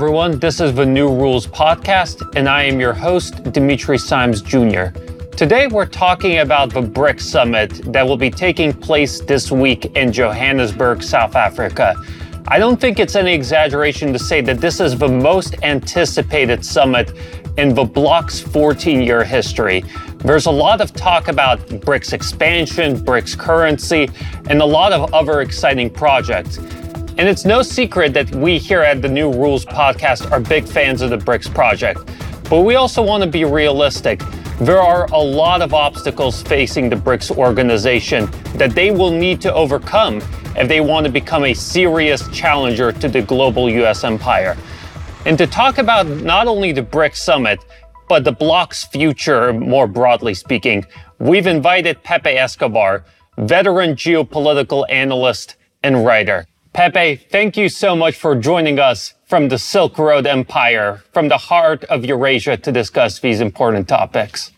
everyone. This is the New Rules Podcast, and I am your host, Dimitri Simes Jr. Today, we're talking about the BRICS Summit that will be taking place this week in Johannesburg, South Africa. I don't think it's any exaggeration to say that this is the most anticipated summit in the bloc's 14 year history. There's a lot of talk about BRICS expansion, BRICS currency, and a lot of other exciting projects. And it's no secret that we here at the New Rules podcast are big fans of the BRICS project. But we also want to be realistic. There are a lot of obstacles facing the BRICS organization that they will need to overcome if they want to become a serious challenger to the global US empire. And to talk about not only the BRICS summit, but the bloc's future, more broadly speaking, we've invited Pepe Escobar, veteran geopolitical analyst and writer. Pepe, thank you so much for joining us from the Silk Road Empire, from the heart of Eurasia to discuss these important topics.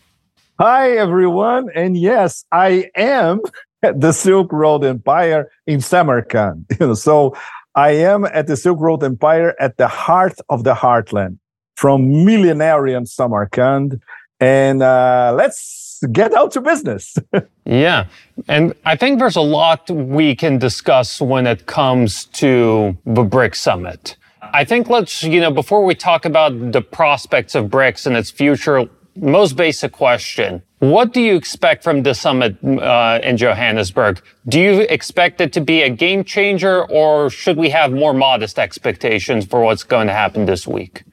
Hi, everyone. And yes, I am at the Silk Road Empire in Samarkand. so I am at the Silk Road Empire at the heart of the heartland from millenarian Samarkand. And uh, let's get out to business. yeah. And I think there's a lot we can discuss when it comes to the BRICS summit. I think let's, you know, before we talk about the prospects of BRICS and its future, most basic question. What do you expect from the summit uh, in Johannesburg? Do you expect it to be a game changer or should we have more modest expectations for what's going to happen this week?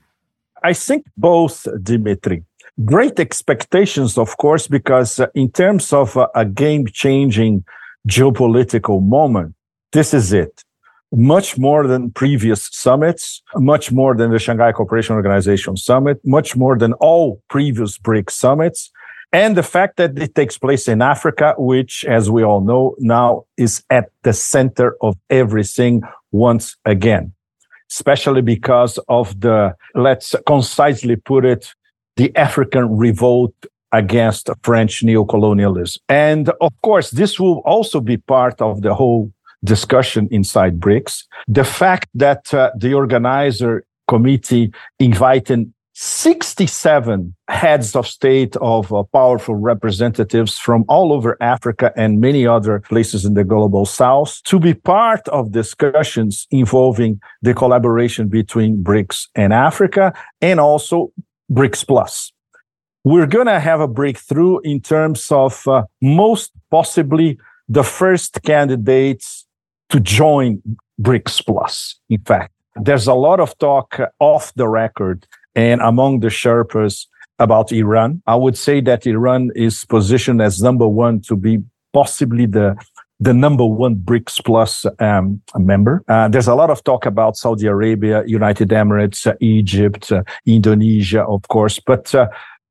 I think both, Dimitri great expectations, of course, because uh, in terms of uh, a game changing geopolitical moment, this is it. Much more than previous summits, much more than the Shanghai Cooperation Organization summit, much more than all previous BRICS summits. And the fact that it takes place in Africa, which, as we all know, now is at the center of everything once again, especially because of the, let's concisely put it, the African revolt against French neocolonialism. And of course, this will also be part of the whole discussion inside BRICS. The fact that uh, the organizer committee invited 67 heads of state of uh, powerful representatives from all over Africa and many other places in the global south to be part of discussions involving the collaboration between BRICS and Africa and also BRICS Plus. We're going to have a breakthrough in terms of uh, most possibly the first candidates to join BRICS Plus. In fact, there's a lot of talk off the record and among the Sherpas about Iran. I would say that Iran is positioned as number one to be possibly the the number one BRICS Plus um, member. Uh, there's a lot of talk about Saudi Arabia, United Emirates, uh, Egypt, uh, Indonesia, of course. But uh,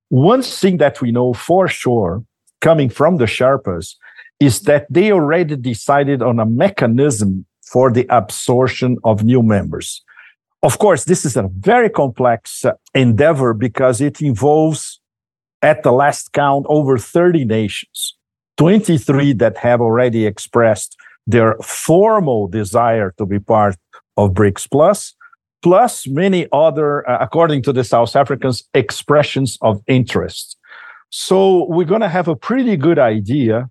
one thing that we know for sure, coming from the Sherpas, is that they already decided on a mechanism for the absorption of new members. Of course, this is a very complex uh, endeavor because it involves, at the last count, over 30 nations. 23 that have already expressed their formal desire to be part of BRICS Plus, plus many other, uh, according to the South Africans, expressions of interest. So we're going to have a pretty good idea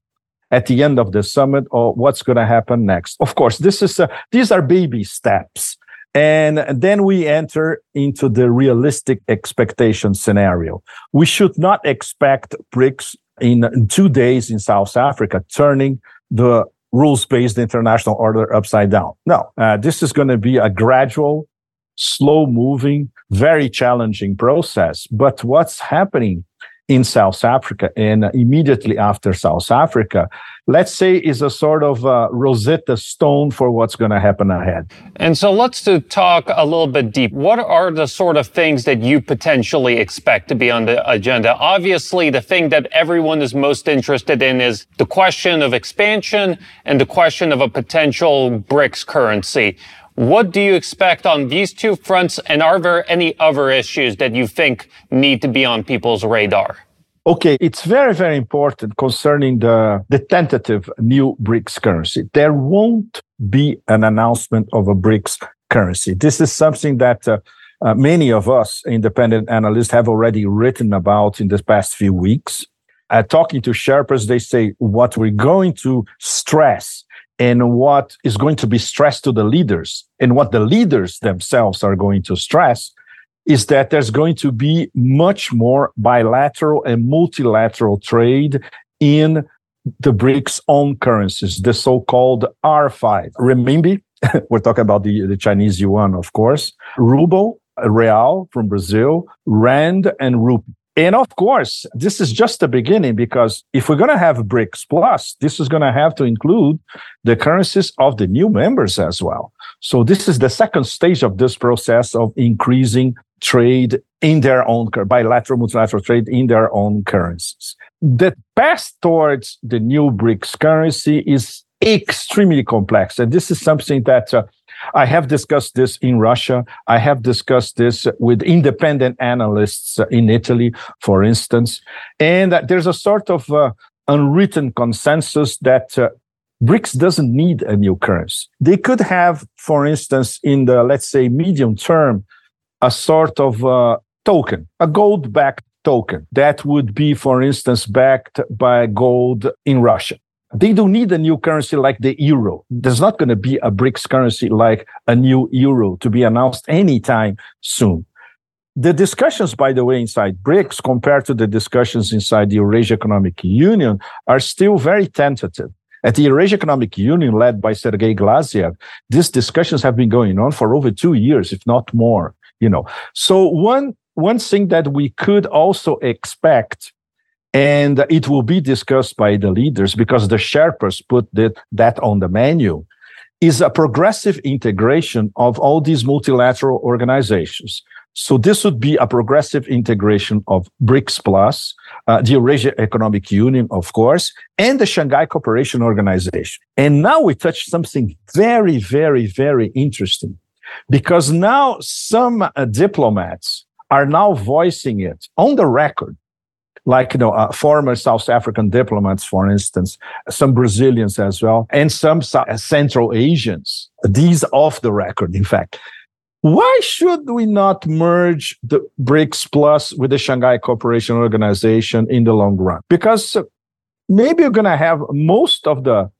at the end of the summit of what's going to happen next. Of course, this is a, these are baby steps. And then we enter into the realistic expectation scenario. We should not expect BRICS in two days in South Africa, turning the rules based international order upside down. No, uh, this is going to be a gradual, slow moving, very challenging process. But what's happening in South Africa and immediately after South Africa, let's say is a sort of uh, Rosetta Stone for what's going to happen ahead. And so let's to talk a little bit deep. What are the sort of things that you potentially expect to be on the agenda? Obviously, the thing that everyone is most interested in is the question of expansion and the question of a potential BRICS currency. What do you expect on these two fronts? And are there any other issues that you think need to be on people's radar? Okay, it's very, very important concerning the, the tentative new BRICS currency. There won't be an announcement of a BRICS currency. This is something that uh, uh, many of us independent analysts have already written about in the past few weeks. Uh, talking to Sherpas, they say what we're going to stress and what is going to be stressed to the leaders and what the leaders themselves are going to stress is that there's going to be much more bilateral and multilateral trade in the BRICS own currencies, the so-called R5. Renminbi, we're talking about the, the Chinese yuan, of course, ruble, real from Brazil, rand, and rupee. And of course, this is just the beginning because if we're going to have BRICS Plus, this is going to have to include the currencies of the new members as well. So this is the second stage of this process of increasing trade in their own bilateral, multilateral trade in their own currencies. The path towards the new BRICS currency is extremely complex. And this is something that uh, I have discussed this in Russia. I have discussed this with independent analysts in Italy, for instance. And there's a sort of uh, unwritten consensus that uh, BRICS doesn't need a new currency. They could have, for instance, in the, let's say, medium term, a sort of uh, token, a gold backed token that would be, for instance, backed by gold in Russia. They don't need a new currency like the euro. There's not going to be a BRICS currency like a new euro to be announced anytime soon. The discussions, by the way, inside BRICS compared to the discussions inside the Eurasia Economic Union are still very tentative. At the Eurasia Economic Union, led by Sergei Glaziev, these discussions have been going on for over two years, if not more. You know, so one one thing that we could also expect and it will be discussed by the leaders because the Sherpas put that, on the menu, is a progressive integration of all these multilateral organizations. So this would be a progressive integration of BRICS Plus, uh, the Eurasia Economic Union, of course, and the Shanghai Cooperation Organization. And now we touch something very, very, very interesting because now some uh, diplomats are now voicing it on the record like you know uh, former South African diplomats, for instance, some Brazilians as well, and some uh, Central Asians. These off the record, in fact. Why should we not merge the BRICS Plus with the Shanghai Cooperation Organization in the long run? Because maybe you're going to have most of the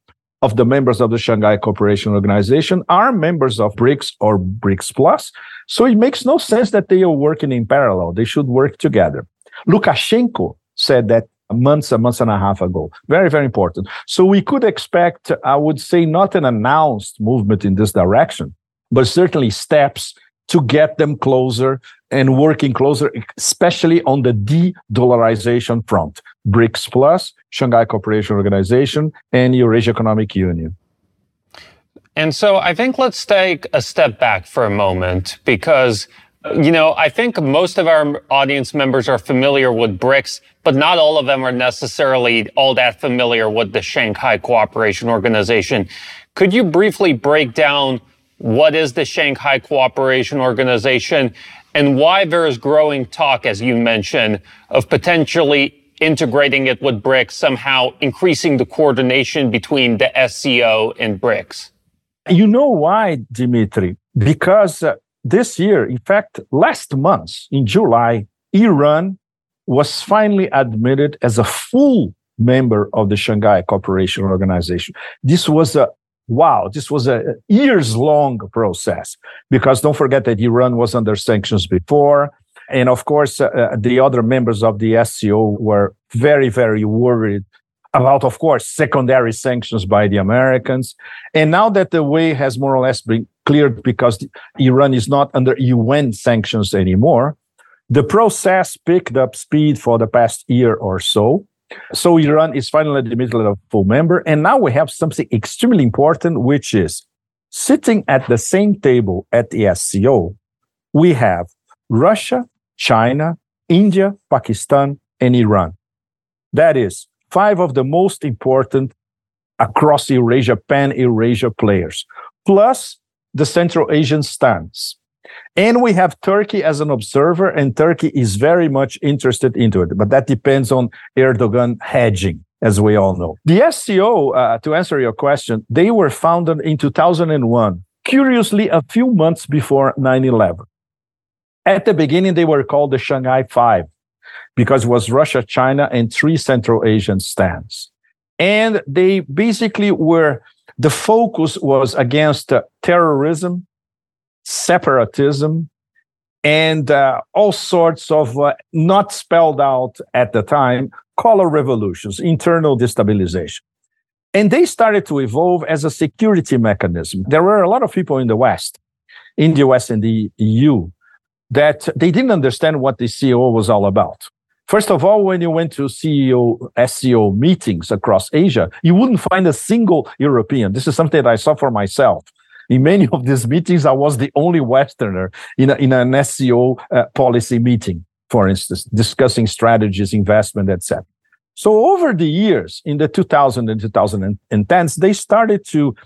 of the members of the Shanghai Cooperation Organization are members of BRICS or BRICS Plus. So it makes no sense that they are working in parallel. They should work together. Lukashenko said that months, a month and a half ago. Very, very important. So we could expect, I would say, not an announced movement in this direction, but certainly steps to get them closer and working closer, especially on the de-dollarization front. BRICS Plus, Shanghai Cooperation Organization, and Eurasia Economic Union. And so I think let's take a step back for a moment because you know, I think most of our audience members are familiar with BRICS, but not all of them are necessarily all that familiar with the Shanghai Cooperation Organization. Could you briefly break down what is the Shanghai Cooperation Organization and why there is growing talk, as you mentioned, of potentially integrating it with BRICS, somehow increasing the coordination between the SCO and BRICS? You know why, Dimitri? Because uh, this year, in fact, last month in July, Iran was finally admitted as a full member of the Shanghai Cooperation Organization. This was a wow, this was a years long process because don't forget that Iran was under sanctions before. And of course, uh, uh the other members of the SCO were very, very worried about, of course, secondary sanctions by the Americans. And now that the way has more or less been cleared because Iran is not under UN sanctions anymore. The process picked up speed for the past year or so. So Iran is finally admitted as a full member. And now we have something extremely important, which is sitting at the same table at the SCO, we have Russia, China, India, Pakistan, and Iran. That is five of the most important across Eurasia, pan Eurasia players, plus the Central Asian stance. And we have Turkey as an observer, and Turkey is very much interested into it. But that depends on Erdogan hedging, as we all know. The SCO, uh, to answer your question, they were founded in 2001, curiously, a few months before 9 11. At the beginning, they were called the Shanghai Five because it was Russia, China, and three Central Asian stans. And they basically were, the focus was against uh, terrorism, separatism, and uh, all sorts of uh, not spelled out at the time color revolutions, internal destabilization. And they started to evolve as a security mechanism. There were a lot of people in the West, in the US and the EU, that they didn't understand what the SCO was all about. First of all, when you went to SCO, SCO meetings across Asia, you wouldn't find a single European. This is something that I saw for myself. In many of these meetings, I was the only Westerner in, a, in an SCO uh, policy meeting, for instance, discussing strategies, investment, etc. So over the years, in the 2000 and 2010s, they started to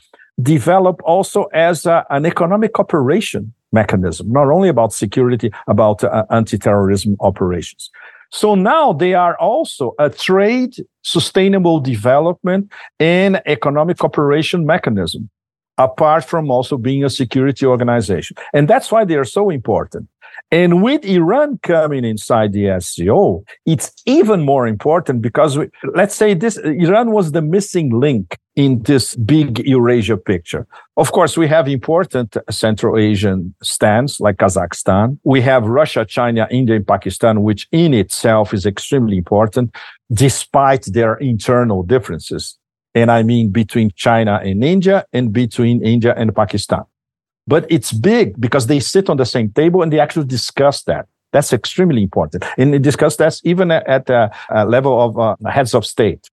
develop also as a, an economic cooperation mechanism, not only about security, about uh, anti-terrorism operations. So now they are also a trade, sustainable development, and economic cooperation mechanism, apart from also being a security organization. And that's why they are so important. And with Iran coming inside the SCO, it's even more important because we, let's say this Iran was the missing link in this big Eurasia picture. Of course, we have important Central Asian stans like Kazakhstan. We have Russia, China, India, and Pakistan, which in itself is extremely important despite their internal differences. And I mean between China and India and between India and Pakistan but it's big because they sit on the same table and they actually discuss that. That's extremely important. And they discuss that even at the level of uh, heads of state.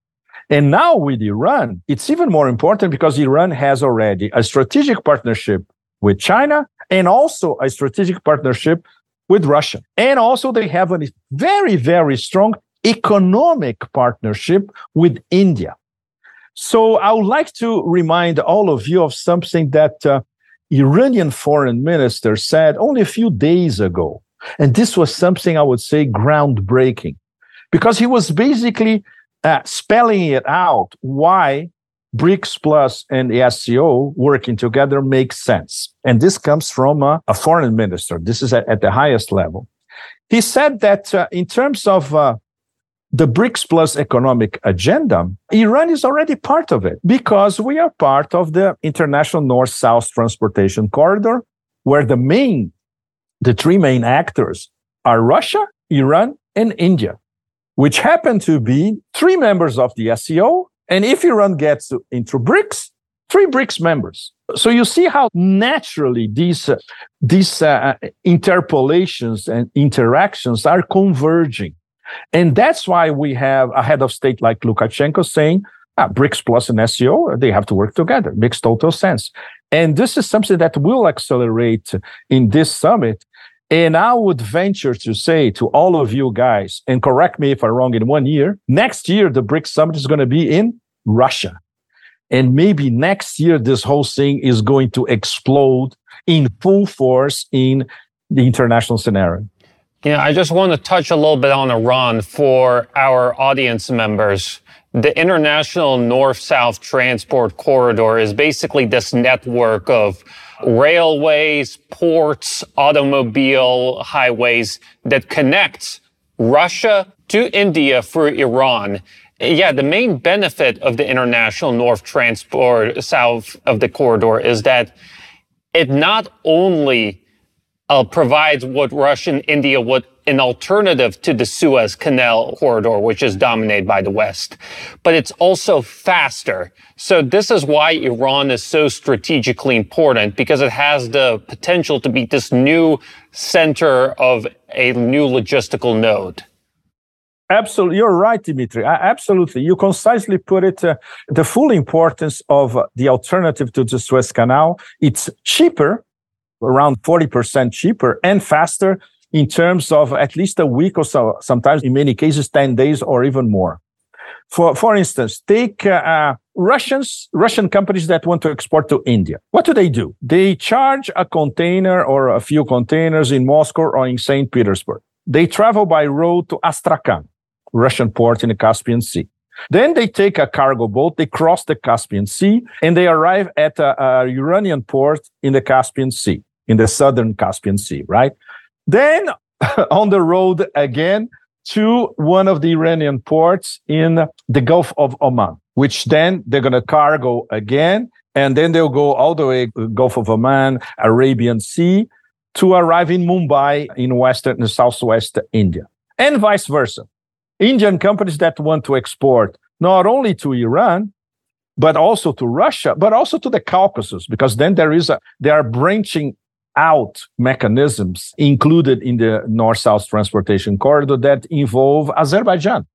And now with Iran, it's even more important because Iran has already a strategic partnership with China and also a strategic partnership with Russia. And also they have a very, very strong economic partnership with India. So I would like to remind all of you of something that uh, Iranian foreign minister said only a few days ago. And this was something I would say groundbreaking because he was basically uh, spelling it out why BRICS Plus and the SCO working together makes sense. And this comes from a, a foreign minister. This is at, at, the highest level. He said that uh, in terms of uh, the BRICS Plus economic agenda, Iran is already part of it because we are part of the international north south transportation corridor, where the main, the three main actors are Russia, Iran, and India, which happen to be three members of the SCO. And if Iran gets into BRICS, three BRICS members. So you see how naturally these, uh, these uh, interpolations and interactions are converging and that's why we have a head of state like Lukashenko saying, ah, BRICS Plus and SCO, they have to work together. Makes total sense. And this is something that will accelerate in this summit. And I would venture to say to all of you guys, and correct me if I'm wrong in one year, next year, the BRICS summit is going to be in Russia. And maybe next year, this whole thing is going to explode in full force in the international scenario. Yeah, I just want to touch a little bit on Iran for our audience members. The International North South Transport Corridor is basically this network of railways, ports, automobile highways that connects Russia to India through Iran. Yeah, the main benefit of the International North Transport South of the corridor is that it not only uh, provides what Russian India would an alternative to the Suez Canal corridor, which is dominated by the West. But it's also faster. So this is why Iran is so strategically important because it has the potential to be this new center of a new logistical node. Absolutely, you're right, Dimitri. Absolutely, you concisely put it. Uh, the full importance of the alternative to the Suez Canal. It's cheaper around 40% cheaper and faster in terms of at least a week or so, sometimes in many cases, 10 days or even more. For, for instance, take uh, uh, Russians, Russian companies that want to export to India. What do they do? They charge a container or a few containers in Moscow or in St. Petersburg. They travel by road to Astrakhan, Russian port in the Caspian Sea. Then they take a cargo boat, they cross the Caspian Sea, and they arrive at a, a Iranian port in the Caspian Sea in the southern Caspian Sea, right? Then on the road again to one of the Iranian ports in the Gulf of Oman, which then they're going to cargo again. And then they'll go all the way uh, Gulf of Oman, Arabian Sea to arrive in Mumbai in western and southwest India and vice versa. Indian companies that want to export not only to Iran, but also to Russia, but also to the Caucasus, because then there is a, they are branching out mechanisms included in the north-south transportation corridor that involve Azerbaijan.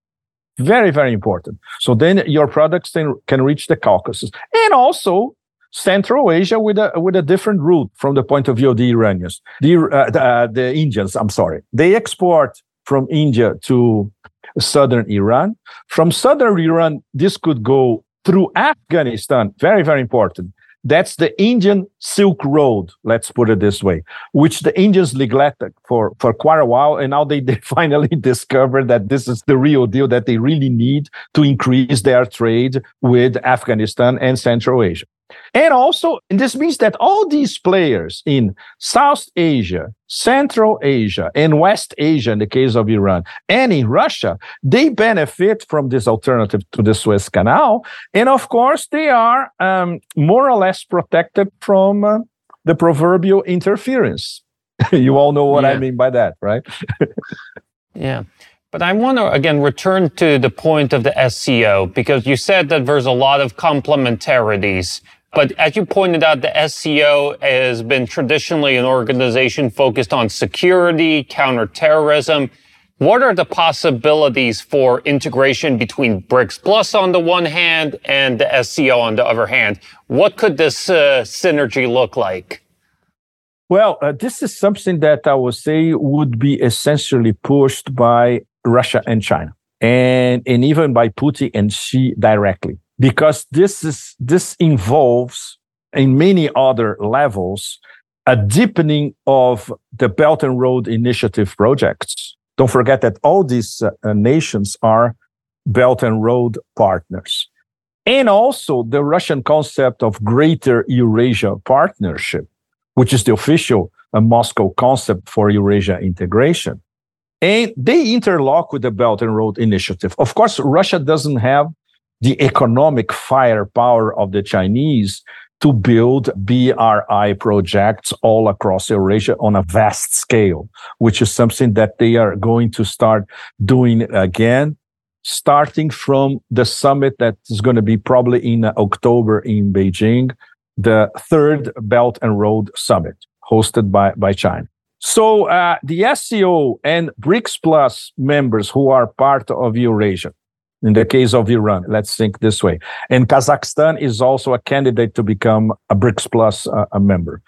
Very, very important. So then your products can, can reach the Caucasus and also Central Asia with a with a different route from the point of view of the Iranians, the uh, the, uh, the Indians. I'm sorry, they export from India to southern Iran. From southern Iran, this could go through Afghanistan. Very, very important. That's the Indian Silk Road, let's put it this way, which the Indians neglected for, for quite a while. And now they, they finally discovered that this is the real deal that they really need to increase their trade with Afghanistan and Central Asia. And also, and this means that all these players in South Asia, Central Asia, and West Asia, in the case of Iran, and in Russia, they benefit from this alternative to the Suez Canal. And of course, they are um, more or less protected from uh, the proverbial interference. you all know what yeah. I mean by that, right? yeah. But I want to again return to the point of the SCO because you said that there's a lot of complementarities. But as you pointed out, the SCO has been traditionally an organization focused on security, counterterrorism. What are the possibilities for integration between BRICS Plus on the one hand and the SCO on the other hand? What could this uh, synergy look like? Well, uh, this is something that I would say would be essentially pushed by Russia and China, and and even by Putin and Xi directly, because this is this involves in many other levels a deepening of the Belt and Road Initiative projects. Don't forget that all these uh, nations are Belt and Road partners. And also the Russian concept of Greater Eurasia Partnership, which is the official uh, Moscow concept for Eurasia integration. And they interlock with the Belt and Road Initiative. Of course, Russia doesn't have the economic firepower of the Chinese to build BRI projects all across Eurasia on a vast scale, which is something that they are going to start doing again, starting from the summit that is going to be probably in October in Beijing, the third Belt and Road Summit hosted by, by China. So uh, the SCO and BRICS Plus members who are part of Eurasia, in the case of Iran, let's think this way, and Kazakhstan is also a candidate to become a BRICS Plus uh, a member.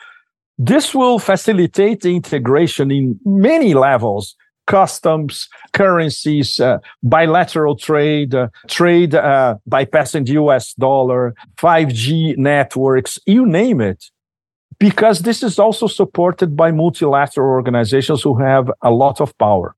This will facilitate integration in many levels customs, currencies, uh, bilateral trade, uh, trade uh, bypassing the US dollar, 5G networks, you name it because this is also supported by multilateral organizations who have a lot of power.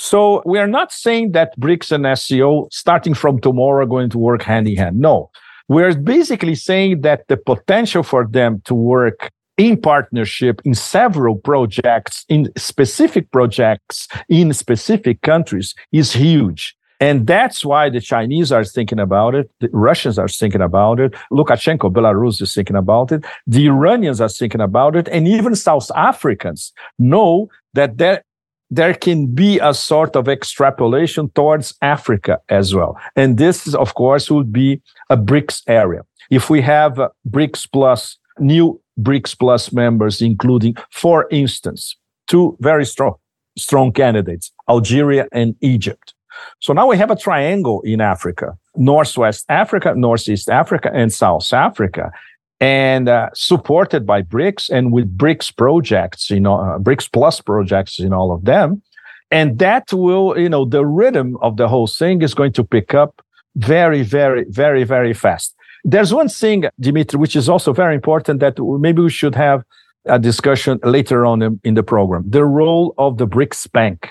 So we are not saying that BRICS and SCO starting from tomorrow are going to work hand in hand. No, we're basically saying that the potential for them to work in partnership in several projects, in specific projects in specific countries is huge. And that's why the Chinese are thinking about it. The Russians are thinking about it. Lukashenko, Belarus is thinking about it. The Iranians are thinking about it. And even South Africans know that there, there can be a sort of extrapolation towards Africa as well. And this, is, of course, would be a BRICS area. If we have BRICS plus new BRICS plus members, including, for instance, two very strong, strong candidates, Algeria and Egypt. So now we have a triangle in Africa, Northwest Africa, Northeast Africa, and South Africa, and uh, supported by BRICS and with BRICS projects, you know, uh, BRICS plus projects in all of them. And that will, you know, the rhythm of the whole thing is going to pick up very, very, very, very fast. There's one thing, Dimitri, which is also very important that maybe we should have a discussion later on in, in the program. The role of the BRICS Bank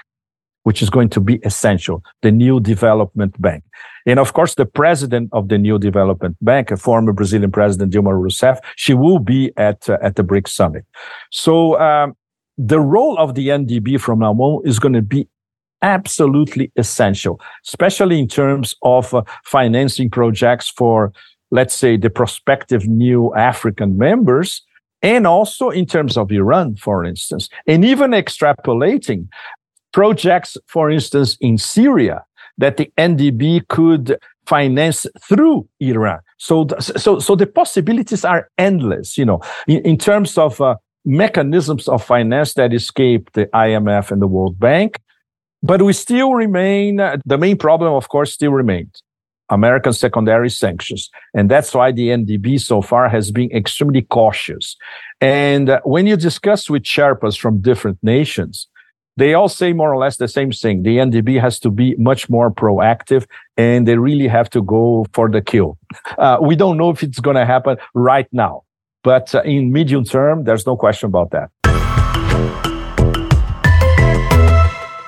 which is going to be essential, the New Development Bank. And of course, the president of the New Development Bank, a former Brazilian president, Dilma Rousseff, she will be at, uh, at the BRICS summit. So, um, the role of the NDB from now on is going to be absolutely essential, especially in terms of uh, financing projects for, let's say, the prospective new African members, and also in terms of Iran, for instance, and even extrapolating projects, for instance, in Syria that the NDB could finance through Iran. So, so, so the possibilities are endless. You know, in, in terms of uh, mechanisms of finance that escape the IMF and the World Bank, but we still remain, uh, the main problem, of course, still remains American secondary sanctions. And that's why the NDB so far has been extremely cautious. And uh, when you discuss with Sherpas from different nations, they all say more or less the same thing. The NDB has to be much more proactive and they really have to go for the kill. Uh, we don't know if it's going to happen right now, but uh, in medium term, there's no question about that.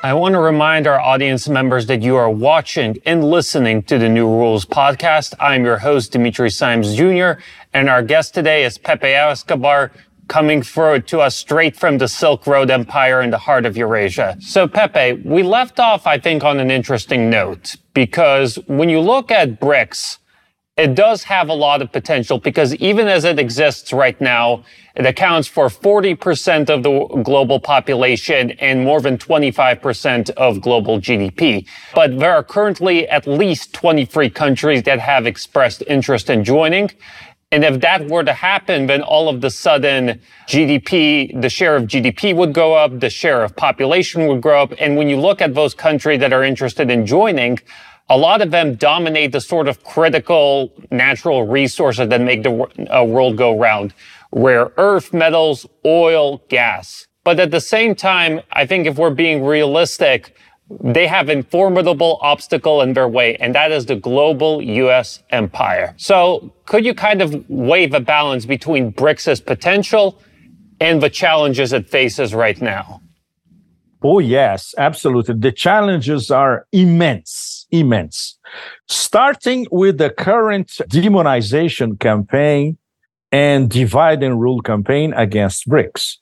I want to remind our audience members that you are watching and listening to the New Rules podcast. I'm your host, Dimitri Simes Jr., and our guest today is Pepe Escobar, coming through to us straight from the Silk Road Empire in the heart of Eurasia. So, Pepe, we left off, I think, on an interesting note, because when you look at BRICS, it does have a lot of potential because even as it exists right now, it accounts for 40% of the global population and more than 25% of global GDP. But there are currently at least 23 countries that have expressed interest in joining. And if that were to happen, then all of the sudden GDP, the share of GDP would go up, the share of population would grow up. And when you look at those countries that are interested in joining, a lot of them dominate the sort of critical natural resources that make the uh, world go round. Rare earth metals, oil, gas. But at the same time, I think if we're being realistic, they have a formidable obstacle in their way, and that is the global US empire. So could you kind of wave a balance between BRICS' potential and the challenges it faces right now? Oh, yes, absolutely. The challenges are immense, immense. Starting with the current demonization campaign and divide and rule campaign against BRICS,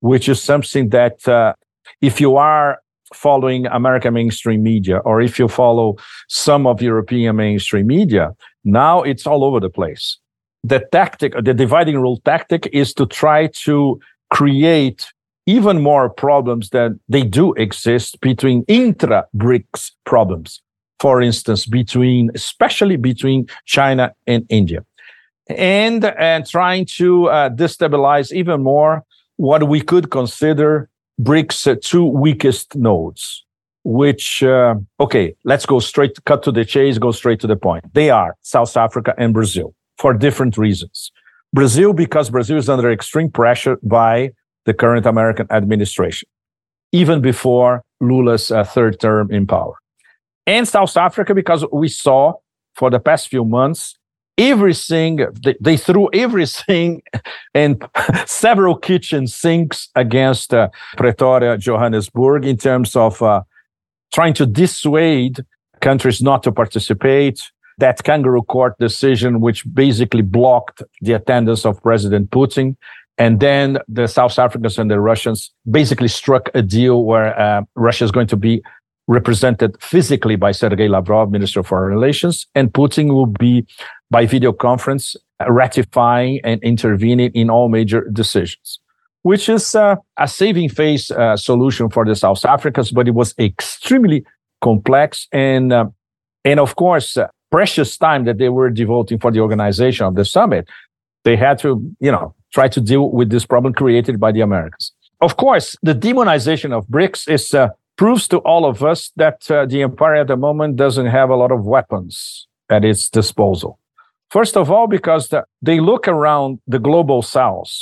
which is something that uh, if you are following American mainstream media or if you follow some of European mainstream media, now it's all over the place. The tactic, the dividing rule tactic is to try to create even more problems that they do exist between intra BRICS problems. For instance, between, especially between China and India. And, and trying to uh, destabilize even more what we could consider BRICS' two weakest nodes, which, uh, okay, let's go straight, cut to the chase, go straight to the point. They are South Africa and Brazil for different reasons. Brazil, because Brazil is under extreme pressure by the current American administration, even before Lula's uh, third term in power. And South Africa, because we saw for the past few months, everything, they, they threw everything and several kitchen sinks against uh, Pretoria, Johannesburg, in terms of uh, trying to dissuade countries not to participate. That kangaroo court decision, which basically blocked the attendance of President Putin, and then the South Africans and the Russians basically struck a deal where uh, Russia is going to be represented physically by Sergei Lavrov, Minister of Foreign Relations, and Putin will be by video conference ratifying and intervening in all major decisions, which is uh, a saving face uh, solution for the South Africans, but it was extremely complex and uh, and of course uh, precious time that they were devoting for the organization of the summit. They had to, you know, try to deal with this problem created by the Americans. Of course, the demonization of BRICS is uh, proves to all of us that uh, the empire at the moment doesn't have a lot of weapons at its disposal. First of all, because the, they look around the global south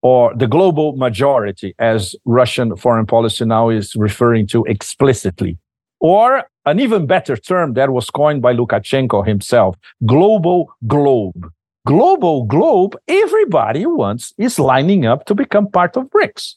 or the global majority, as Russian foreign policy now is referring to explicitly, or an even better term that was coined by Lukashenko himself global globe global globe, everybody wants is lining up to become part of BRICS.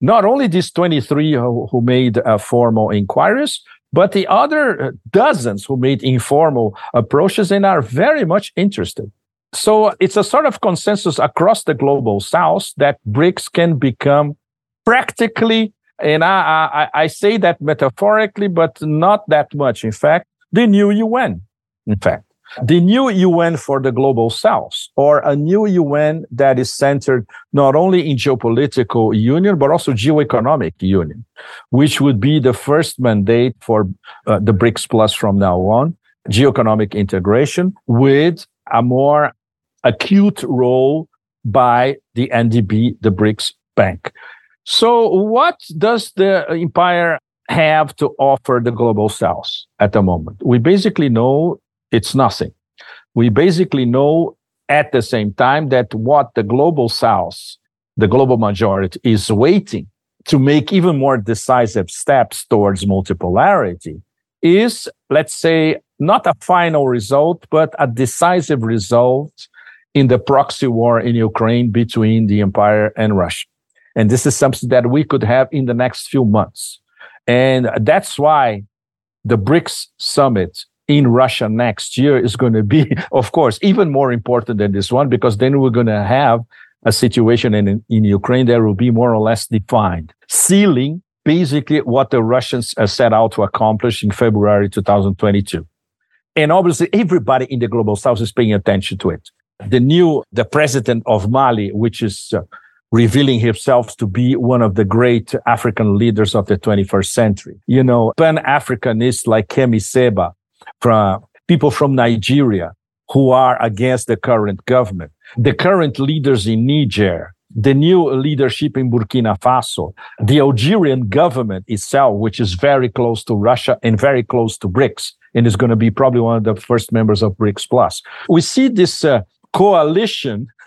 Not only these 23 who, made uh, formal inquiries, but the other uh, dozens who made informal approaches and are very much interested. So it's a sort of consensus across the global south that BRICS can become practically, and I, I, I say that metaphorically, but not that much. In fact, the new UN, in fact the new UN for the global south, or a new UN that is centered not only in geopolitical union, but also geoeconomic union, which would be the first mandate for uh, the BRICS Plus from now on, geoeconomic integration with a more acute role by the NDB, the BRICS Bank. So, what does the empire have to offer the global south at the moment? We basically know it's nothing. We basically know at the same time that what the global south, the global majority, is waiting to make even more decisive steps towards multipolarity is, let's say, not a final result, but a decisive result in the proxy war in Ukraine between the empire and Russia. And this is something that we could have in the next few months. And that's why the BRICS summit in Russia next year is going to be, of course, even more important than this one, because then we're going to have a situation in, in Ukraine that will be more or less defined, sealing basically what the Russians uh, set out to accomplish in February 2022. And obviously, everybody in the global south is paying attention to it. The new, the president of Mali, which is uh, revealing himself to be one of the great African leaders of the 21st century. You know, Pan-Africanists like Kemi Seba, from people from Nigeria who are against the current government, the current leaders in Niger, the new leadership in Burkina Faso, the Algerian government itself, which is very close to Russia and very close to BRICS, and is going to be probably one of the first members of BRICS Plus. We see this uh, coalition,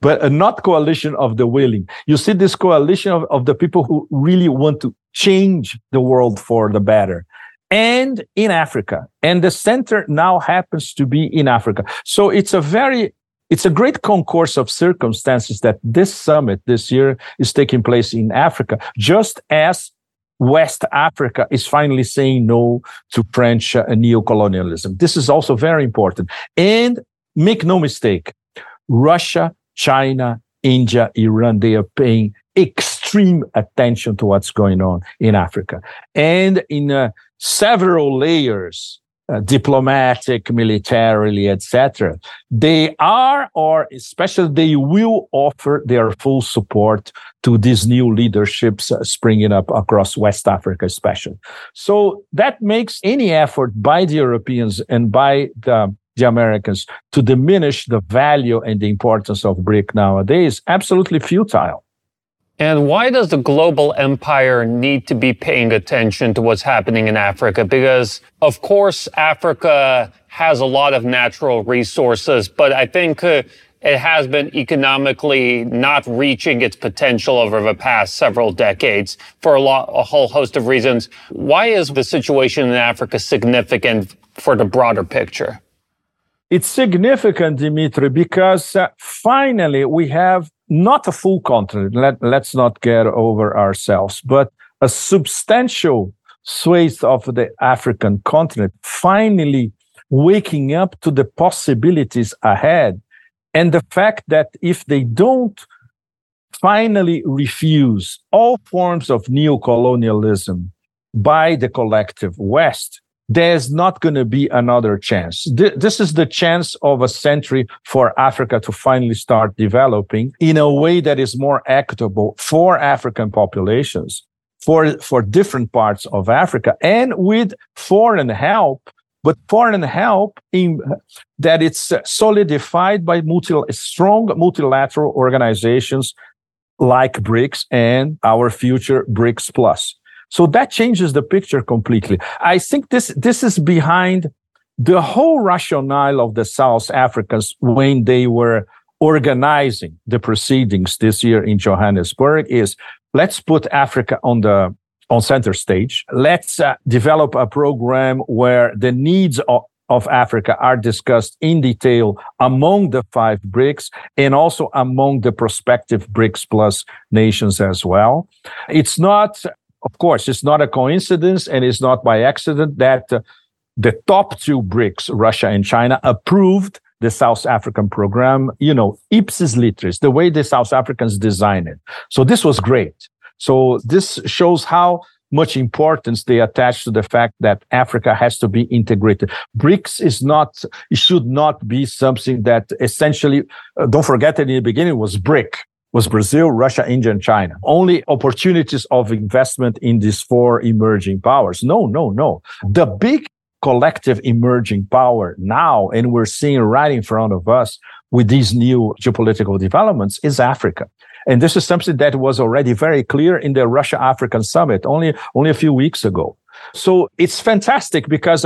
but uh, not coalition of the willing. You see this coalition of, of the people who really want to change the world for the better and in Africa. And the center now happens to be in Africa. So it's a very it's a great concourse of circumstances that this summit this year is taking place in Africa, just as West Africa is finally saying no to French uh, neocolonialism. This is also very important. And make no mistake, Russia, China, India, Iran, they are paying extreme attention to what's going on in Africa. And in uh, several layers, uh, diplomatic, militarily, etc. They are, or especially they will offer their full support to these new leaderships uh, springing up across West Africa, especially. So that makes any effort by the Europeans and by the the Americans to diminish the value and the importance of BRIC nowadays absolutely futile. And why does the global empire need to be paying attention to what's happening in Africa? Because, of course, Africa has a lot of natural resources, but I think uh, it has been economically not reaching its potential over the past several decades for a, lot, a whole host of reasons. Why is the situation in Africa significant for the broader picture? It's significant, Dimitri, because uh, finally we have not a full continent, let, let's not get over ourselves, but a substantial swathe of the African continent finally waking up to the possibilities ahead. And the fact that if they don't finally refuse all forms of neocolonialism by the collective West, there's not going to be another chance. Th- this is the chance of a century for Africa to finally start developing in a way that is more equitable for African populations, for, for different parts of Africa, and with foreign help, but foreign help in, that it's solidified by multi, strong multilateral organizations like BRICS and our future BRICS Plus. So that changes the picture completely. I think this, this is behind the whole rationale of the South Africans when they were organizing the proceedings this year in Johannesburg is let's put Africa on the on center stage. Let's uh, develop a program where the needs of, of Africa are discussed in detail among the five BRICS and also among the prospective BRICS plus nations as well. It's not of course, it's not a coincidence and it's not by accident that uh, the top two BRICS, Russia and China, approved the South African program, you know, ipsis litteris, the way the South Africans designed it. So this was great. So this shows how much importance they attach to the fact that Africa has to be integrated. BRICS is not, it should not be something that essentially, uh, don't forget that in the beginning was BRIC, was Brazil, Russia, India, and China. Only opportunities of investment in these four emerging powers. No, no, no. The big collective emerging power now, and we're seeing right in front of us with these new geopolitical developments, is Africa. And this is something that was already very clear in the Russia African summit only, only a few weeks ago. So it's fantastic because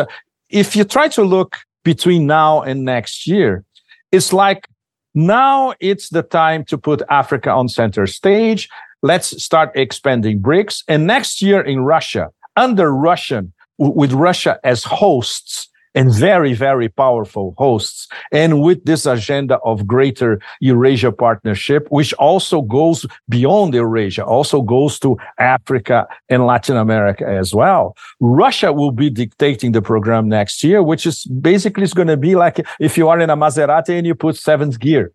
if you try to look between now and next year, it's like now it's the time to put Africa on center stage. Let's start expanding BRICS. And next year in Russia, under Russian, with Russia as hosts, and very, very powerful hosts. And with this agenda of greater Eurasia partnership, which also goes beyond Eurasia, also goes to Africa and Latin America as well. Russia will be dictating the program next year, which is basically is going to be like if you are in a Maserati and you put seventh gear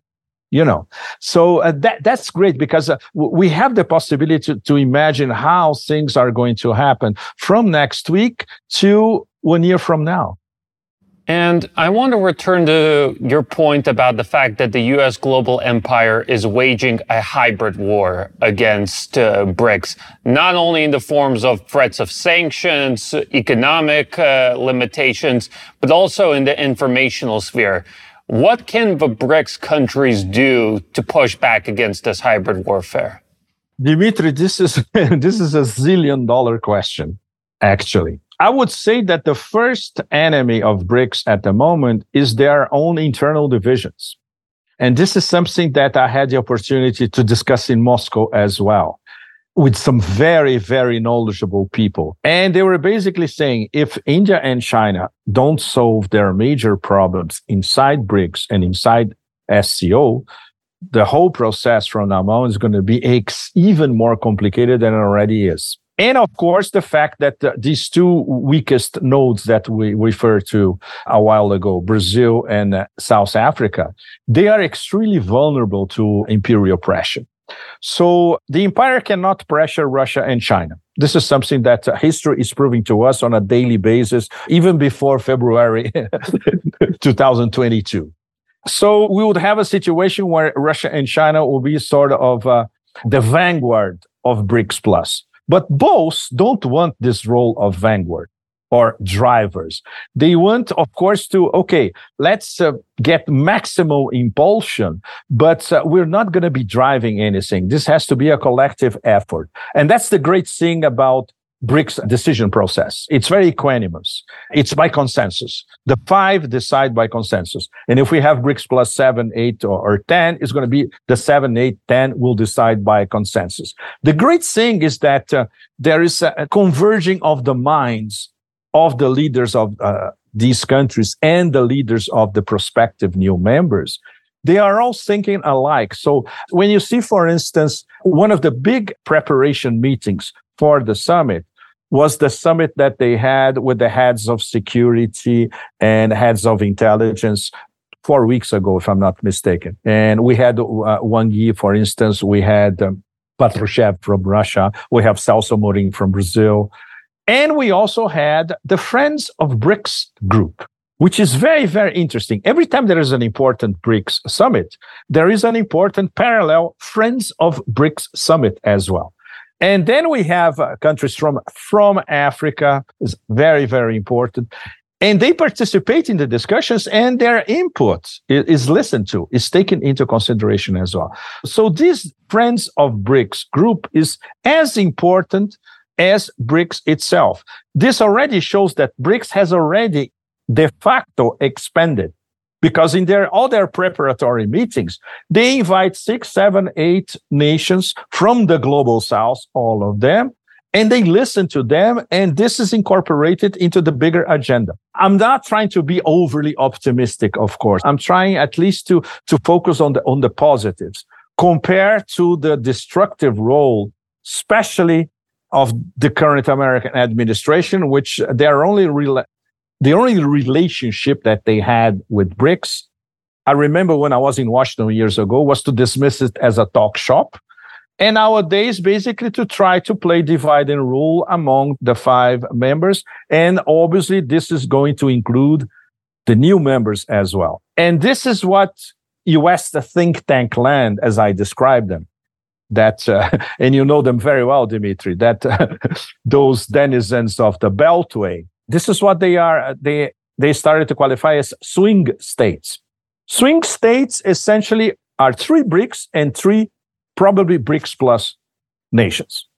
you know so uh, that that's great because uh, we have the possibility to, to imagine how things are going to happen from next week to one year from now and I want to return to your point about the fact that the US global empire is waging a hybrid war against uh, BRICS, not only in the forms of threats of sanctions, economic uh, limitations, but also in the informational sphere. What can the BRICS countries do to push back against this hybrid warfare? Dimitri, this is this is a zillion dollar question, actually. I would say that the first enemy of BRICS at the moment is their own internal divisions. And this is something that I had the opportunity to discuss in Moscow as well with some very, very knowledgeable people. And they were basically saying if India and China don't solve their major problems inside BRICS and inside SCO, the whole process from now on is going to be ex- even more complicated than it already is. And of course, the fact that uh, these two weakest nodes that we referred to a while ago, Brazil and uh, South Africa, they are extremely vulnerable to imperial pressure. So the empire cannot pressure Russia and China. This is something that uh, history is proving to us on a daily basis, even before February 2022. So we would have a situation where Russia and China will be sort of uh, the vanguard of BRICS Plus. But both don't want this role of vanguard or drivers. They want, of course, to, okay, let's uh, get maximal impulsion, but uh, we're not going to be driving anything. This has to be a collective effort. And that's the great thing about BRICS decision process. It's very equanimous. It's by consensus. The five decide by consensus. And if we have BRICS plus seven, eight, or, or 10, it's going to be the seven, eight, 10 will decide by consensus. The great thing is that uh, there is a converging of the minds of the leaders of uh, these countries and the leaders of the prospective new members they are all thinking alike. So when you see, for instance, one of the big preparation meetings for the summit was the summit that they had with the heads of security and heads of intelligence four weeks ago, if I'm not mistaken. And we had uh, Wang Yi, for instance, we had um, Patrushev from Russia, we have Celso Amorim from Brazil, and we also had the Friends of BRICS group, which is very, very interesting. Every time there is an important BRICS summit, there is an important parallel Friends of BRICS summit as well. And then we have uh, countries from, from Africa is very, very important. And they participate in the discussions and their input is, is listened to, is taken into consideration as well. So this Friends of BRICS group is as important as BRICS itself. This already shows that BRICS has already de facto expanded because in their all their preparatory meetings, they invite six, seven, eight nations from the global south, all of them, and they listen to them, and this is incorporated into the bigger agenda. I'm not trying to be overly optimistic, of course. I'm trying at least to to focus on the on the positives compared to the destructive role, especially of the current American administration, which they're only re- the only relationship that they had with BRICS, I remember when I was in Washington years ago, was to dismiss it as a talk shop. And nowadays, basically to try to play divide and rule among the five members. And obviously, this is going to include the new members as well. And this is what US think tank land, as I described them, that, uh, and you know them very well, Dimitri, that uh, those denizens of the Beltway, this is what they are. They, they started to qualify as swing states. Swing states essentially are three BRICS and three probably BRICS plus nations.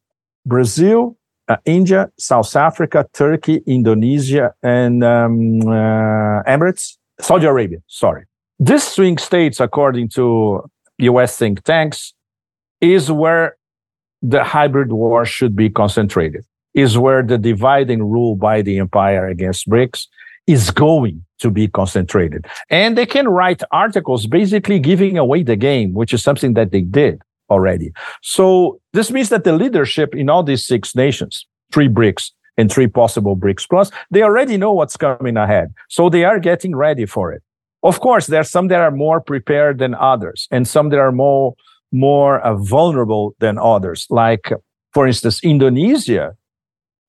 Brazil, uh, India, South Africa, Turkey, Indonesia, and um, uh, Emirates, Saudi Arabia, sorry. This swing states, according to US think tanks, is where the hybrid war should be concentrated, is where the dividing rule by the empire against BRICS is going to be concentrated. And they can write articles basically giving away the game, which is something that they did already. So this means that the leadership in all these six nations, three BRICS and three possible BRICS plus, they already know what's coming ahead. So they are getting ready for it. Of course, there are some that are more prepared than others and some that are more, more uh, vulnerable than others. Like, for instance, Indonesia,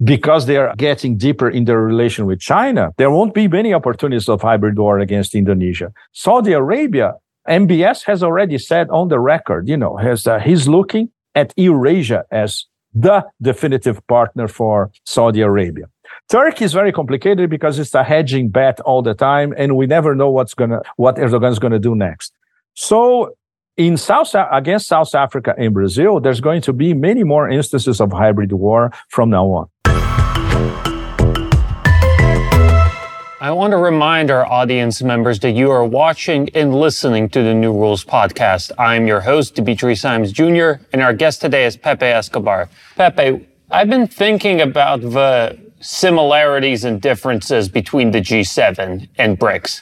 because they are getting deeper in their relation with China, there won't be many opportunities of hybrid war against Indonesia. Saudi Arabia MBS has already said on the record, you know, has uh, he's looking at Eurasia as the definitive partner for Saudi Arabia. Turkey is very complicated because it's a hedging bet all the time, and we never know what's gonna what Erdogan is gonna do next. So in South against South Africa and Brazil, there's going to be many more instances of hybrid war from now on. I want to remind our audience members that you are watching and listening to the New Rules podcast. I'm your host, Dimitri Simes Jr., and our guest today is Pepe Escobar. Pepe, I've been thinking about the similarities and differences between the G7 and BRICS.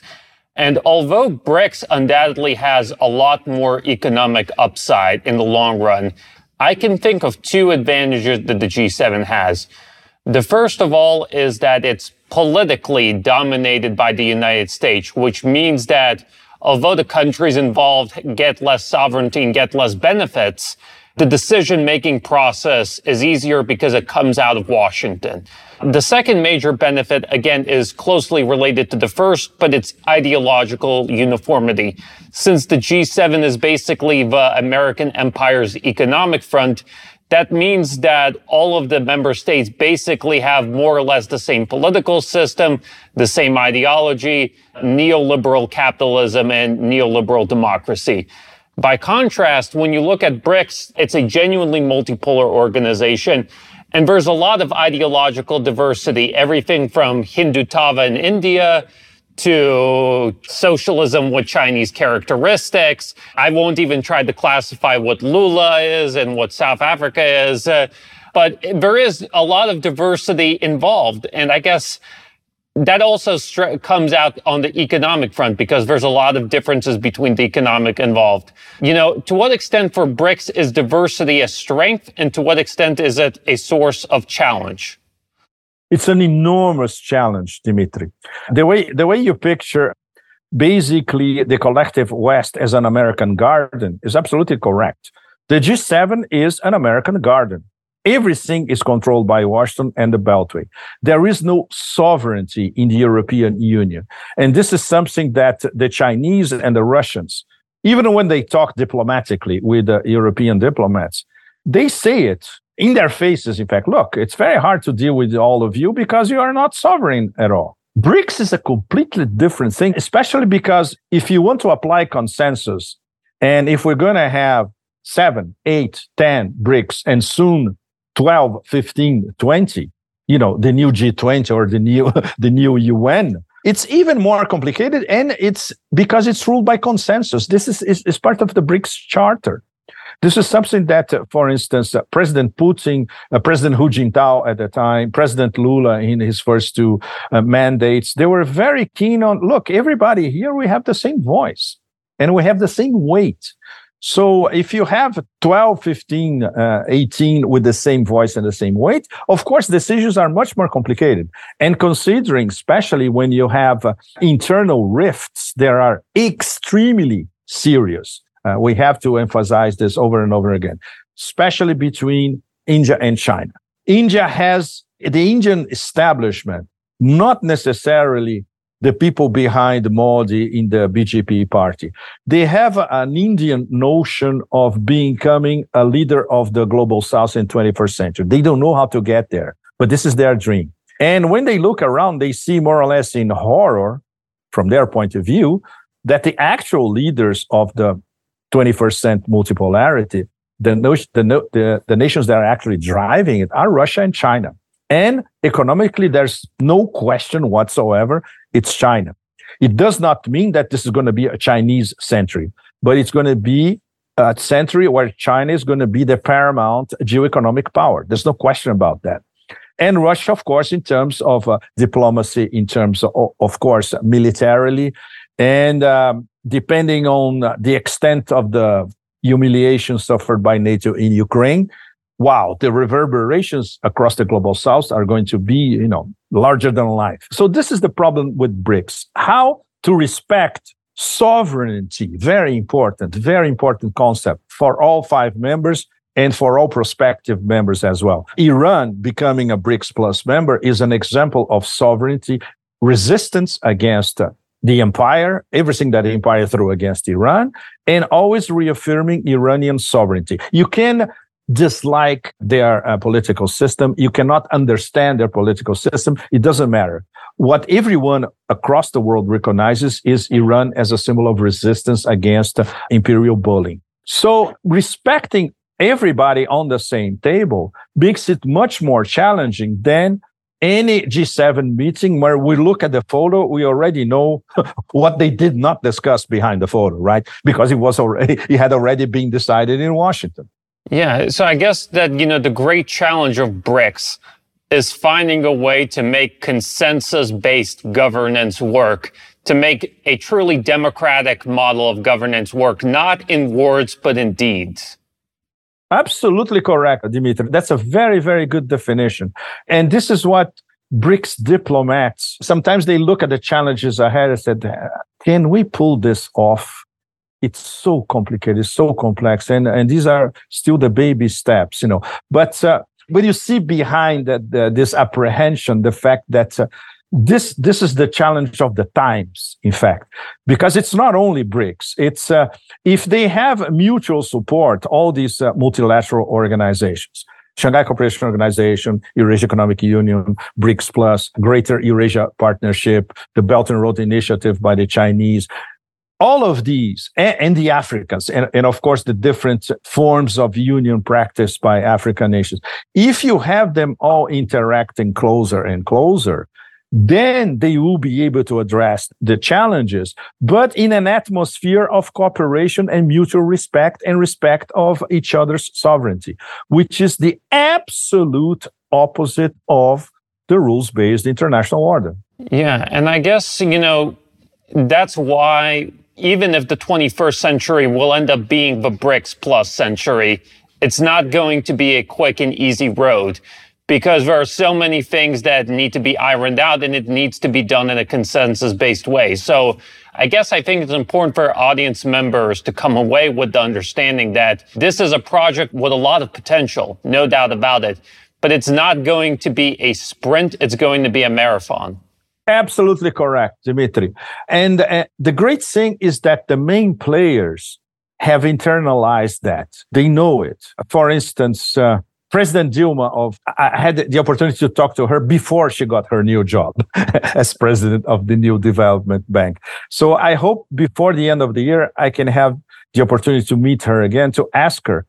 And although BRICS undoubtedly has a lot more economic upside in the long run, I can think of two advantages that the G7 has. The first of all is that it's politically dominated by the United States, which means that although the countries involved get less sovereignty and get less benefits, the decision making process is easier because it comes out of Washington. The second major benefit, again, is closely related to the first, but it's ideological uniformity. Since the G7 is basically the American empire's economic front, that means that all of the member states basically have more or less the same political system, the same ideology, neoliberal capitalism and neoliberal democracy. By contrast, when you look at BRICS, it's a genuinely multipolar organization. And there's a lot of ideological diversity, everything from Hindutva in India to socialism with Chinese characteristics. I won't even try to classify what Lula is and what South Africa is. Uh, but there is a lot of diversity involved. And I guess that also comes out on the economic front because there's a lot of differences between the economic involved. You know, to what extent for BRICS is diversity a strength and to what extent is it a source of challenge? It's an enormous challenge, Dimitri. The way the way you picture basically the collective West as an American garden is absolutely correct. The G7 is an American garden. Everything is controlled by Washington and the Beltway. There is no sovereignty in the European Union. And this is something that the Chinese and the Russians, even when they talk diplomatically with the European diplomats, they say it in their faces, in fact, look, it's very hard to deal with all of you because you are not sovereign at all. BRICS is a completely different thing, especially because if you want to apply consensus, and if we're going to have seven, eight, 10 BRICS, and soon 12, 15, 20, you know, the new G20 or the new, the new UN, it's even more complicated. And it's because it's ruled by consensus. This is, is, is part of the BRICS charter. This is something that, uh, for instance, uh, President Putin, uh, President Hu Jintao at the time, President Lula in his first two uh, mandates, they were very keen on look, everybody here, we have the same voice and we have the same weight. So if you have 12, 15, uh, 18 with the same voice and the same weight, of course, decisions are much more complicated. And considering, especially when you have uh, internal rifts, there are extremely serious. Uh, we have to emphasize this over and over again. especially between India and China. India has the Indian establishment, not necessarily the people behind Modi in the BJP party. They have an Indian notion of becoming a leader of the global south in 21st century. They don't know how to get there, but this is their dream. And when they look around, they see more or less in horror, from their point of view, that the actual leaders of the 21st century multipolarity, the, the, the, the nations that are actually driving it are Russia and China. And economically, there's no question whatsoever, it's China. It does not mean that this is going to be a Chinese century, but it's going to be a century where China is going to be the paramount geoeconomic power. There's no question about that. And Russia, of course, in terms of uh, diplomacy, in terms of, of course, militarily, and um, depending on the extent of the humiliation suffered by NATO in Ukraine, wow, the reverberations across the global south are going to be, you know, larger than life. So this is the problem with BRICS. How to respect sovereignty, very important, very important concept for all five members and for all prospective members as well. Iran becoming a BRICS plus member is an example of sovereignty, resistance against uh, the empire, everything that the empire threw against Iran, and always reaffirming Iranian sovereignty. You can dislike their uh, political system. You cannot understand their political system. It doesn't matter. What everyone across the world recognizes is Iran as a symbol of resistance against uh, imperial bullying. So respecting everybody on the same table makes it much more challenging than any G7 meeting where we look at the photo, we already know what they did not discuss behind the photo, right? Because it was already, it had already been decided in Washington. Yeah. So I guess that, you know, the great challenge of BRICS is finding a way to make consensus based governance work, to make a truly democratic model of governance work, not in words, but in deeds. Absolutely correct, Dimitri. That's a very, very good definition. And this is what BRICS diplomats sometimes they look at the challenges ahead and said, can we pull this off? It's so complicated, so complex. And, and these are still the baby steps, you know. But uh, when you see behind that, the, this apprehension, the fact that uh, this this is the challenge of the times in fact because it's not only brics. It's uh, if they have mutual support all these uh, multilateral organizations shanghai cooperation organization eurasia economic union brics plus greater eurasia partnership the belt and road initiative by the chinese all of these and, and the africans and, and of course the different forms of union practiced by african nations. If you have them all interacting closer and closer then they will be able to address the challenges, but in an atmosphere of cooperation and mutual respect and respect of each other's sovereignty, which is the absolute opposite of the rules based international order. Yeah. And I guess, you know, that's why even if the 21st century will end up being the BRICS plus century, it's not going to be a quick and easy road because there are so many things that need to be ironed out and it needs to be done in a consensus based way. So I guess I think it's important for audience members to come away with the understanding that this is a project with a lot of potential, no doubt about it, but it's not going to be a sprint. It's going to be a marathon. Absolutely correct, Dimitri. And uh, the great thing is that the main players have internalized that. They know it. For instance, uh, President Dilma of I had the opportunity to talk to her before she got her new job as president of the new development bank. So I hope before the end of the year I can have the opportunity to meet her again to ask her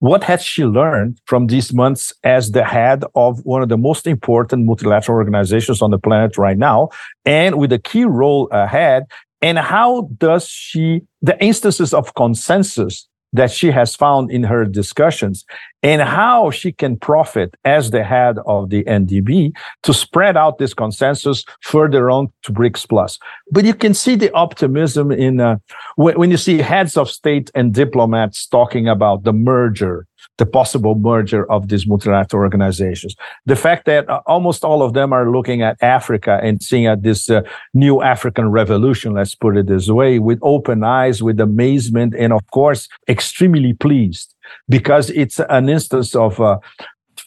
what has she learned from these months as the head of one of the most important multilateral organizations on the planet right now and with a key role ahead and how does she the instances of consensus that she has found in her discussions and how she can profit as the head of the NDB to spread out this consensus further on to BRICS Plus. But you can see the optimism in uh, when, when you see heads of state and diplomats talking about the merger the possible merger of these multilateral organizations. The fact that uh, almost all of them are looking at Africa and seeing at this uh, new African revolution, let's put it this way, with open eyes, with amazement, and of course, extremely pleased because it's an instance of uh,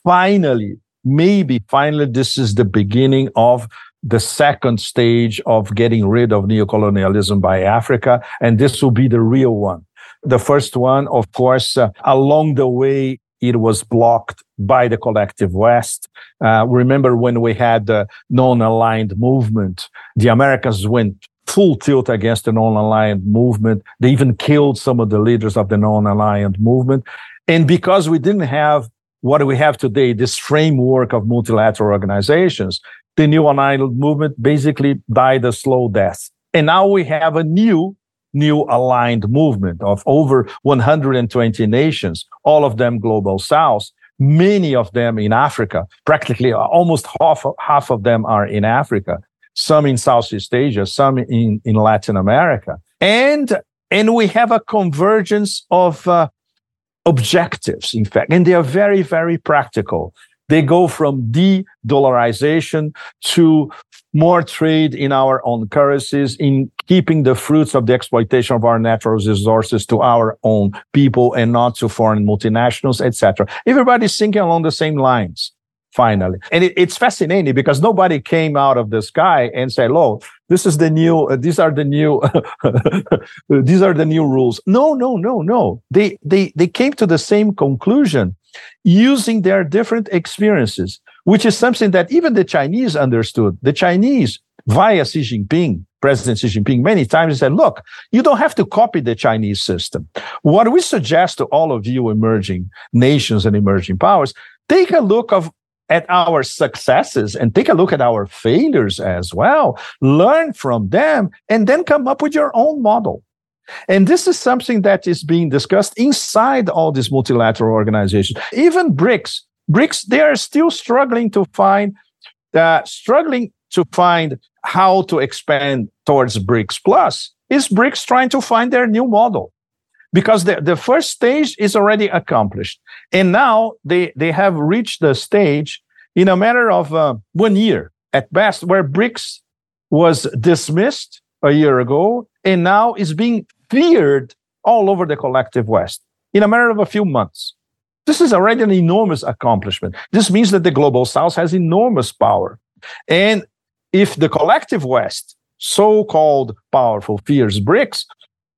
finally, maybe finally, this is the beginning of the second stage of getting rid of neocolonialism by Africa. And this will be the real one. The first one, of course, uh, along the way, it was blocked by the collective West. Uh, remember when we had the non-aligned movement, the Americans went full tilt against the non-aligned movement. They even killed some of the leaders of the non-aligned movement. And because we didn't have what we have today, this framework of multilateral organizations, the non-aligned movement basically died a slow death. And now we have a new new aligned movement of over 120 nations, all of them global south, many of them in Africa, practically almost half, half of them are in Africa, some in Southeast Asia, some in, in Latin America. And, and we have a convergence of uh, objectives, in fact, and they are very, very practical. They go from de-dollarization to more trade in our own currencies, in keeping the fruits of the exploitation of our natural resources to our own people and not to foreign multinationals, etc. Everybody's thinking along the same lines. Finally, and it, it's fascinating because nobody came out of the sky and said, "Oh, this is the new. Uh, these are the new. these are the new rules." No, no, no, no. They they they came to the same conclusion using their different experiences which is something that even the Chinese understood. The Chinese, via Xi Jinping, President Xi Jinping, many times said, look, you don't have to copy the Chinese system. What we suggest to all of you emerging nations and emerging powers, take a look of at our successes and take a look at our failures as well, learn from them, and then come up with your own model. And this is something that is being discussed inside all these multilateral organizations. Even BRICS, BRICS, they are still struggling to find uh, struggling to find how to expand towards BRICS Plus. Is BRICS trying to find their new model? Because the, the first stage is already accomplished. And now they, they have reached the stage in a matter of uh, one year at best, where BRICS was dismissed a year ago and now is being feared all over the collective West in a matter of a few months. This is already an enormous accomplishment. This means that the global south has enormous power. And if the collective West, so called powerful, fears BRICS,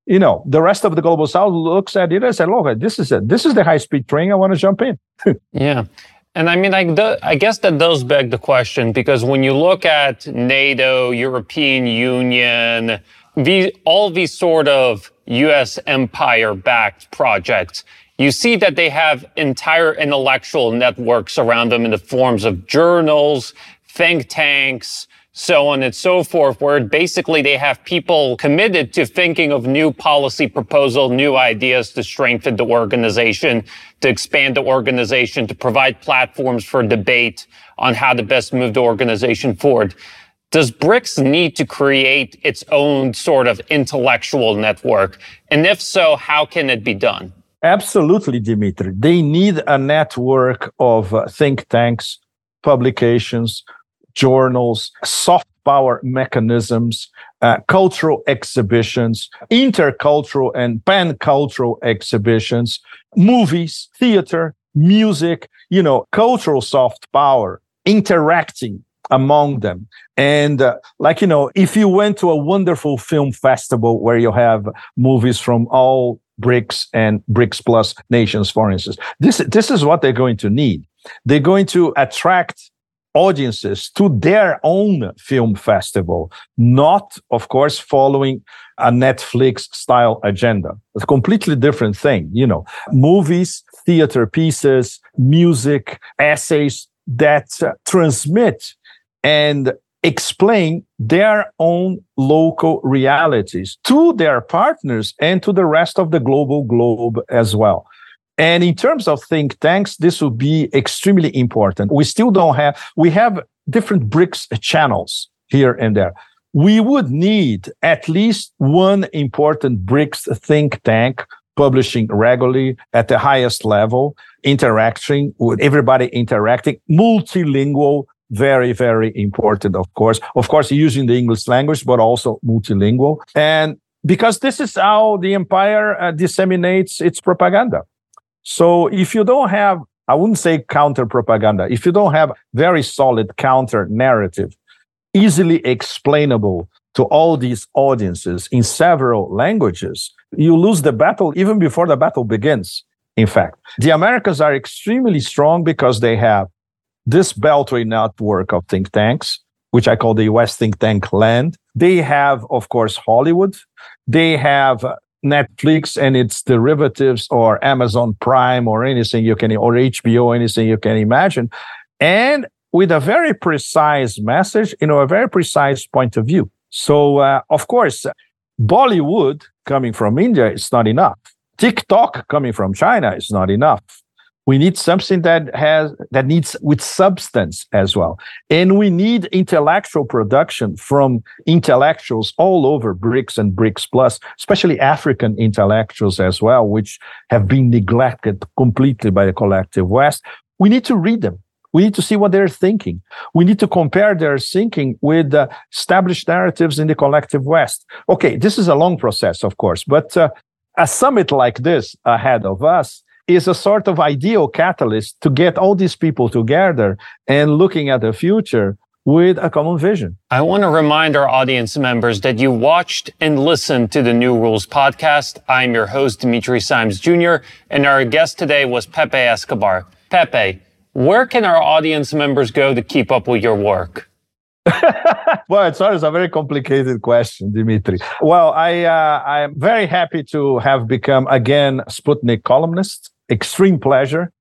you know, the rest of the global south looks at it and says, look, this is it. This is the high speed train. I want to jump in. yeah. And I mean, I, I guess that does beg the question because when you look at NATO, European Union, the, all these sort of US empire backed projects, you see that they have entire intellectual networks around them in the forms of journals, think tanks, so on and so forth, where basically they have people committed to thinking of new policy proposal, new ideas to strengthen the organization, to expand the organization, to provide platforms for debate on how to best move the organization forward. Does BRICS need to create its own sort of intellectual network? And if so, how can it be done? Absolutely, Dimitri. They need a network of uh, think tanks, publications, journals, soft power mechanisms, uh, cultural exhibitions, intercultural and pan-cultural exhibitions, movies, theater, music, you know, cultural soft power, interacting among them. And uh, like, you know, if you went to a wonderful film festival where you have movies from all BRICS and BRICS plus nations, for instance. This, this is what they're going to need. They're going to attract audiences to their own film festival, not, of course, following a Netflix style agenda. It's a completely different thing. You know, movies, theater pieces, music, essays that uh, transmit and explain their own local realities to their partners and to the rest of the global globe as well. And in terms of think tanks, this will be extremely important. We still don't have, we have different BRICS channels here and there. We would need at least one important BRICS think tank publishing regularly at the highest level, interacting with everybody interacting, multilingual, very, very important, of course. Of course, using the English language, but also multilingual. And because this is how the empire uh, disseminates its propaganda. So if you don't have, I wouldn't say counter propaganda, if you don't have very solid counter narrative, easily explainable to all these audiences in several languages, you lose the battle even before the battle begins. In fact, the Americans are extremely strong because they have this Beltway network of think tanks, which I call the US think tank land. They have, of course, Hollywood. They have Netflix and its derivatives or Amazon Prime or anything you can, or HBO, anything you can imagine. And with a very precise message, you know, a very precise point of view. So, uh, of course, Bollywood coming from India is not enough. TikTok coming from China is not enough. We need something that has that needs with substance as well. And we need intellectual production from intellectuals all over BRICS and BRICS Plus, especially African intellectuals as well, which have been neglected completely by the collective West. We need to read them. We need to see what they're thinking. We need to compare their thinking with uh, established narratives in the collective West. Okay, this is a long process, of course, but uh, a summit like this ahead of us is a sort of ideal catalyst to get all these people together and looking at the future with a common vision. I want to remind our audience members that you watched and listened to the New Rules podcast. I'm your host, Dimitri Simes Jr., and our guest today was Pepe Escobar. Pepe, where can our audience members go to keep up with your work? well, it's always a very complicated question, Dimitri. Well, I uh, I am very happy to have become again Sputnik columnist. Extreme pleasure.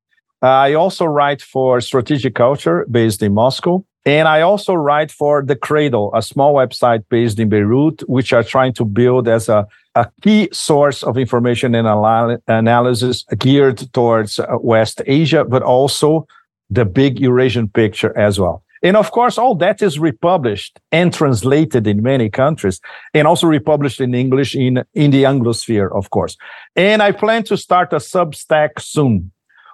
I also write for Strategic Culture based in Moscow. And I also write for The Cradle, a small website based in Beirut, which are trying to build as a, a key source of information and analysis geared towards uh, West Asia, but also the big Eurasian picture as well. And of course, all that is republished and translated in many countries and also republished in English in, in the Anglosphere, of course. And I plan to start a Substack soon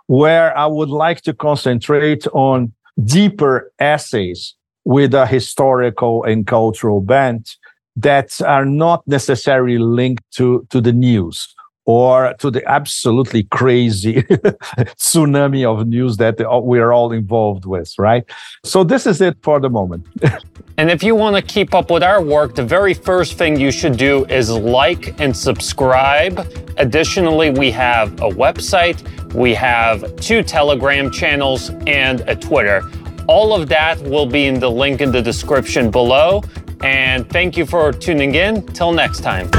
where I would like to concentrate on deeper essays with a historical and cultural bent that are not necessarily linked to, to the news or to the absolutely crazy tsunami of news that uh, we're all involved with, right? So this is it for the moment. and if you want to keep up with our work, the very first thing you should do is like and subscribe. Additionally, we have a website, we have two Telegram channels, and a Twitter. All of that will be in the link in the description below. And thank you for tuning in. Till next time.